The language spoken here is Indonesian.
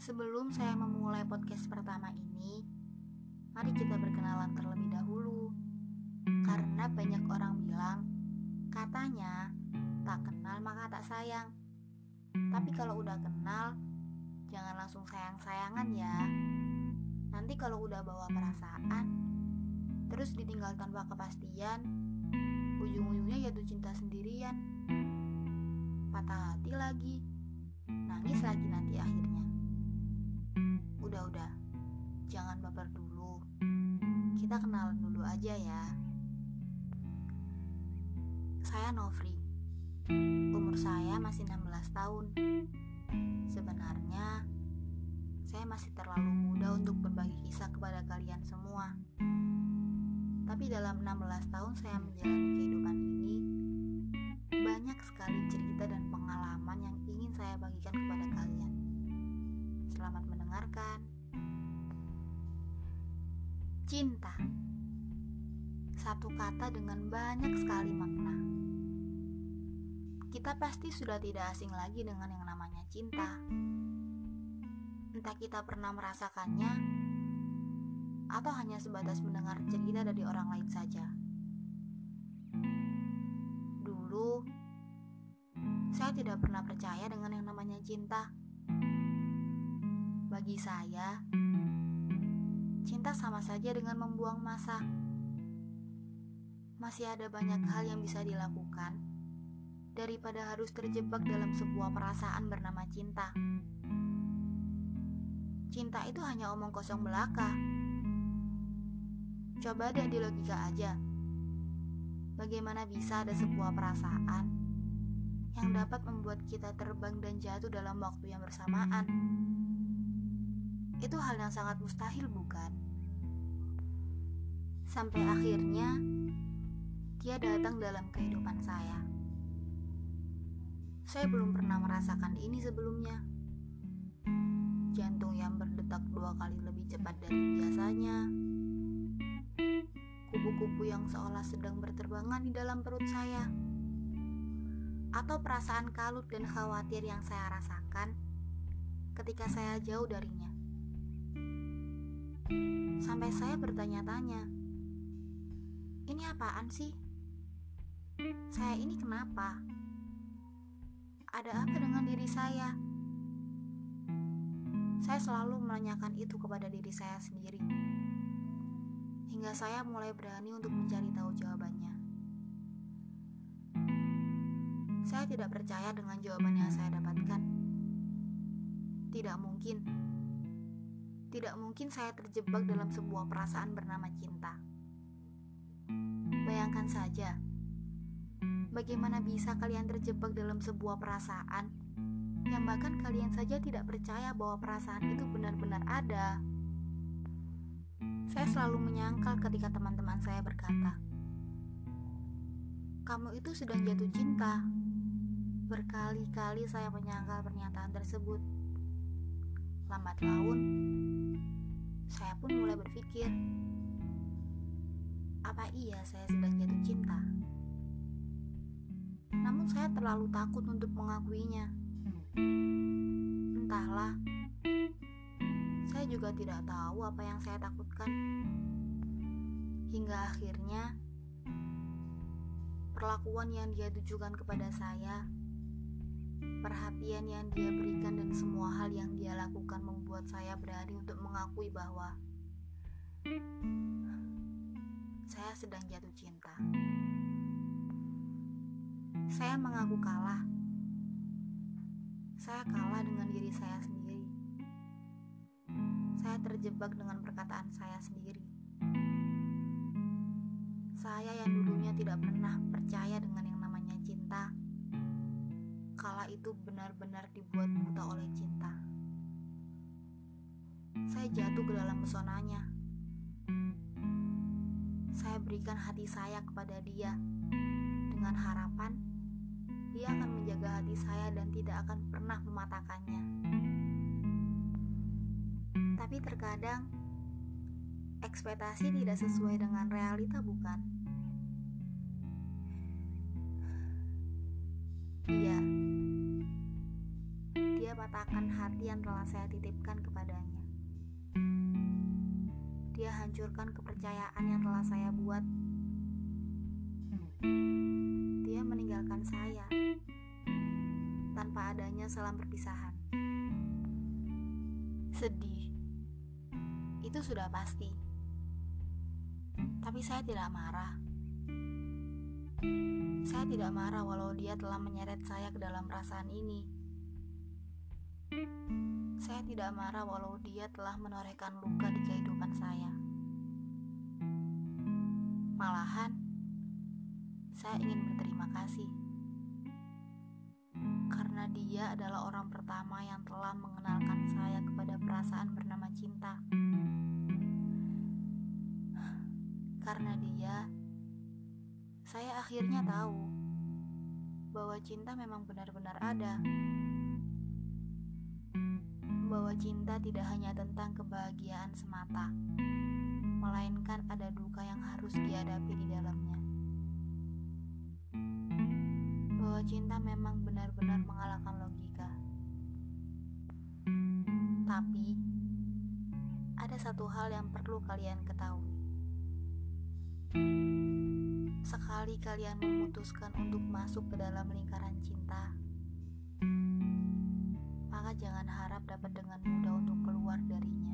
Sebelum saya memulai podcast pertama ini, mari kita berkenalan terlebih dahulu. Karena banyak orang bilang, katanya tak kenal maka tak sayang. Tapi kalau udah kenal, jangan langsung sayang-sayangan ya. Nanti kalau udah bawa perasaan, terus ditinggal tanpa kepastian, ujung-ujungnya jatuh cinta sendirian. Patah hati lagi, nangis lagi nanti akhirnya. Kita kenalan dulu aja ya. Saya Novri. Umur saya masih 16 tahun. Sebenarnya saya masih terlalu muda untuk berbagi kisah kepada kalian semua. Tapi dalam 16 tahun saya menjalani kehidupan ini, banyak sekali cerita dan pengalaman yang ingin saya bagikan kepada kalian. Selamat mendengarkan. Cinta. Satu kata dengan banyak sekali makna. Kita pasti sudah tidak asing lagi dengan yang namanya cinta. Entah kita pernah merasakannya atau hanya sebatas mendengar cerita dari orang lain saja. Dulu, saya tidak pernah percaya dengan yang namanya cinta. Bagi saya, cinta sama saja dengan membuang masa. Masih ada banyak hal yang bisa dilakukan daripada harus terjebak dalam sebuah perasaan bernama cinta. Cinta itu hanya omong kosong belaka. Coba deh di logika aja. Bagaimana bisa ada sebuah perasaan yang dapat membuat kita terbang dan jatuh dalam waktu yang bersamaan? Itu hal yang sangat mustahil, bukan? Sampai akhirnya dia datang dalam kehidupan saya. Saya belum pernah merasakan ini sebelumnya. Jantung yang berdetak dua kali lebih cepat dari biasanya. Kupu-kupu yang seolah sedang berterbangan di dalam perut saya. Atau perasaan kalut dan khawatir yang saya rasakan ketika saya jauh darinya. Sampai saya bertanya-tanya, ini apaan sih? Saya ini kenapa? Ada apa dengan diri saya? Saya selalu menanyakan itu kepada diri saya sendiri. Hingga saya mulai berani untuk mencari tahu jawabannya. Saya tidak percaya dengan jawaban yang saya dapatkan. Tidak mungkin. Tidak mungkin saya terjebak dalam sebuah perasaan bernama cinta. Bayangkan saja, bagaimana bisa kalian terjebak dalam sebuah perasaan yang bahkan kalian saja tidak percaya bahwa perasaan itu benar-benar ada. Saya selalu menyangkal ketika teman-teman saya berkata, "Kamu itu sedang jatuh cinta." Berkali-kali saya menyangkal pernyataan tersebut. Lambat laun, saya pun mulai berpikir, apa iya saya sedang jatuh cinta? Namun saya terlalu takut untuk mengakuinya. Entahlah, saya juga tidak tahu apa yang saya takutkan. Hingga akhirnya, perlakuan yang dia tujukan kepada saya, perhatian yang dia berikan dan semua hal yang dia lakukan membuat saya berani untuk mengakui bahwa saya sedang jatuh cinta. Saya mengaku kalah. Saya kalah dengan diri saya sendiri. Saya terjebak dengan perkataan saya sendiri. Saya yang dulunya tidak pernah percaya dengan yang namanya cinta, kala itu benar-benar dibuat buta oleh cinta. Saya jatuh ke dalam pesonanya. Berikan hati saya kepada dia dengan harapan dia akan menjaga hati saya dan tidak akan pernah mematahkannya. Tapi terkadang ekspektasi tidak sesuai dengan realita, bukan? Dia dia patahkan hati yang telah saya titipkan kepadanya. Dia hancurkan kepercayaan yang telah saya buat. Dia meninggalkan saya tanpa adanya salam perpisahan. Sedih, itu sudah pasti. Tapi saya tidak marah. Saya tidak marah walau dia telah menyeret saya ke dalam perasaan ini. Saya tidak marah walau dia telah menorehkan luka di kehidupan saya. Malahan, saya ingin berterima kasih karena dia adalah orang pertama yang telah mengenalkan saya kepada perasaan bernama cinta. Karena dia, saya akhirnya tahu bahwa cinta memang benar-benar ada. Bahwa cinta tidak hanya tentang kebahagiaan semata, melainkan ada duka yang harus dihadapi di dalamnya. Bahwa cinta memang benar-benar mengalahkan logika. Tapi, ada satu hal yang perlu kalian ketahui. Sekali kalian memutuskan untuk masuk ke dalam lingkaran cinta, jangan harap dapat dengan mudah untuk keluar darinya.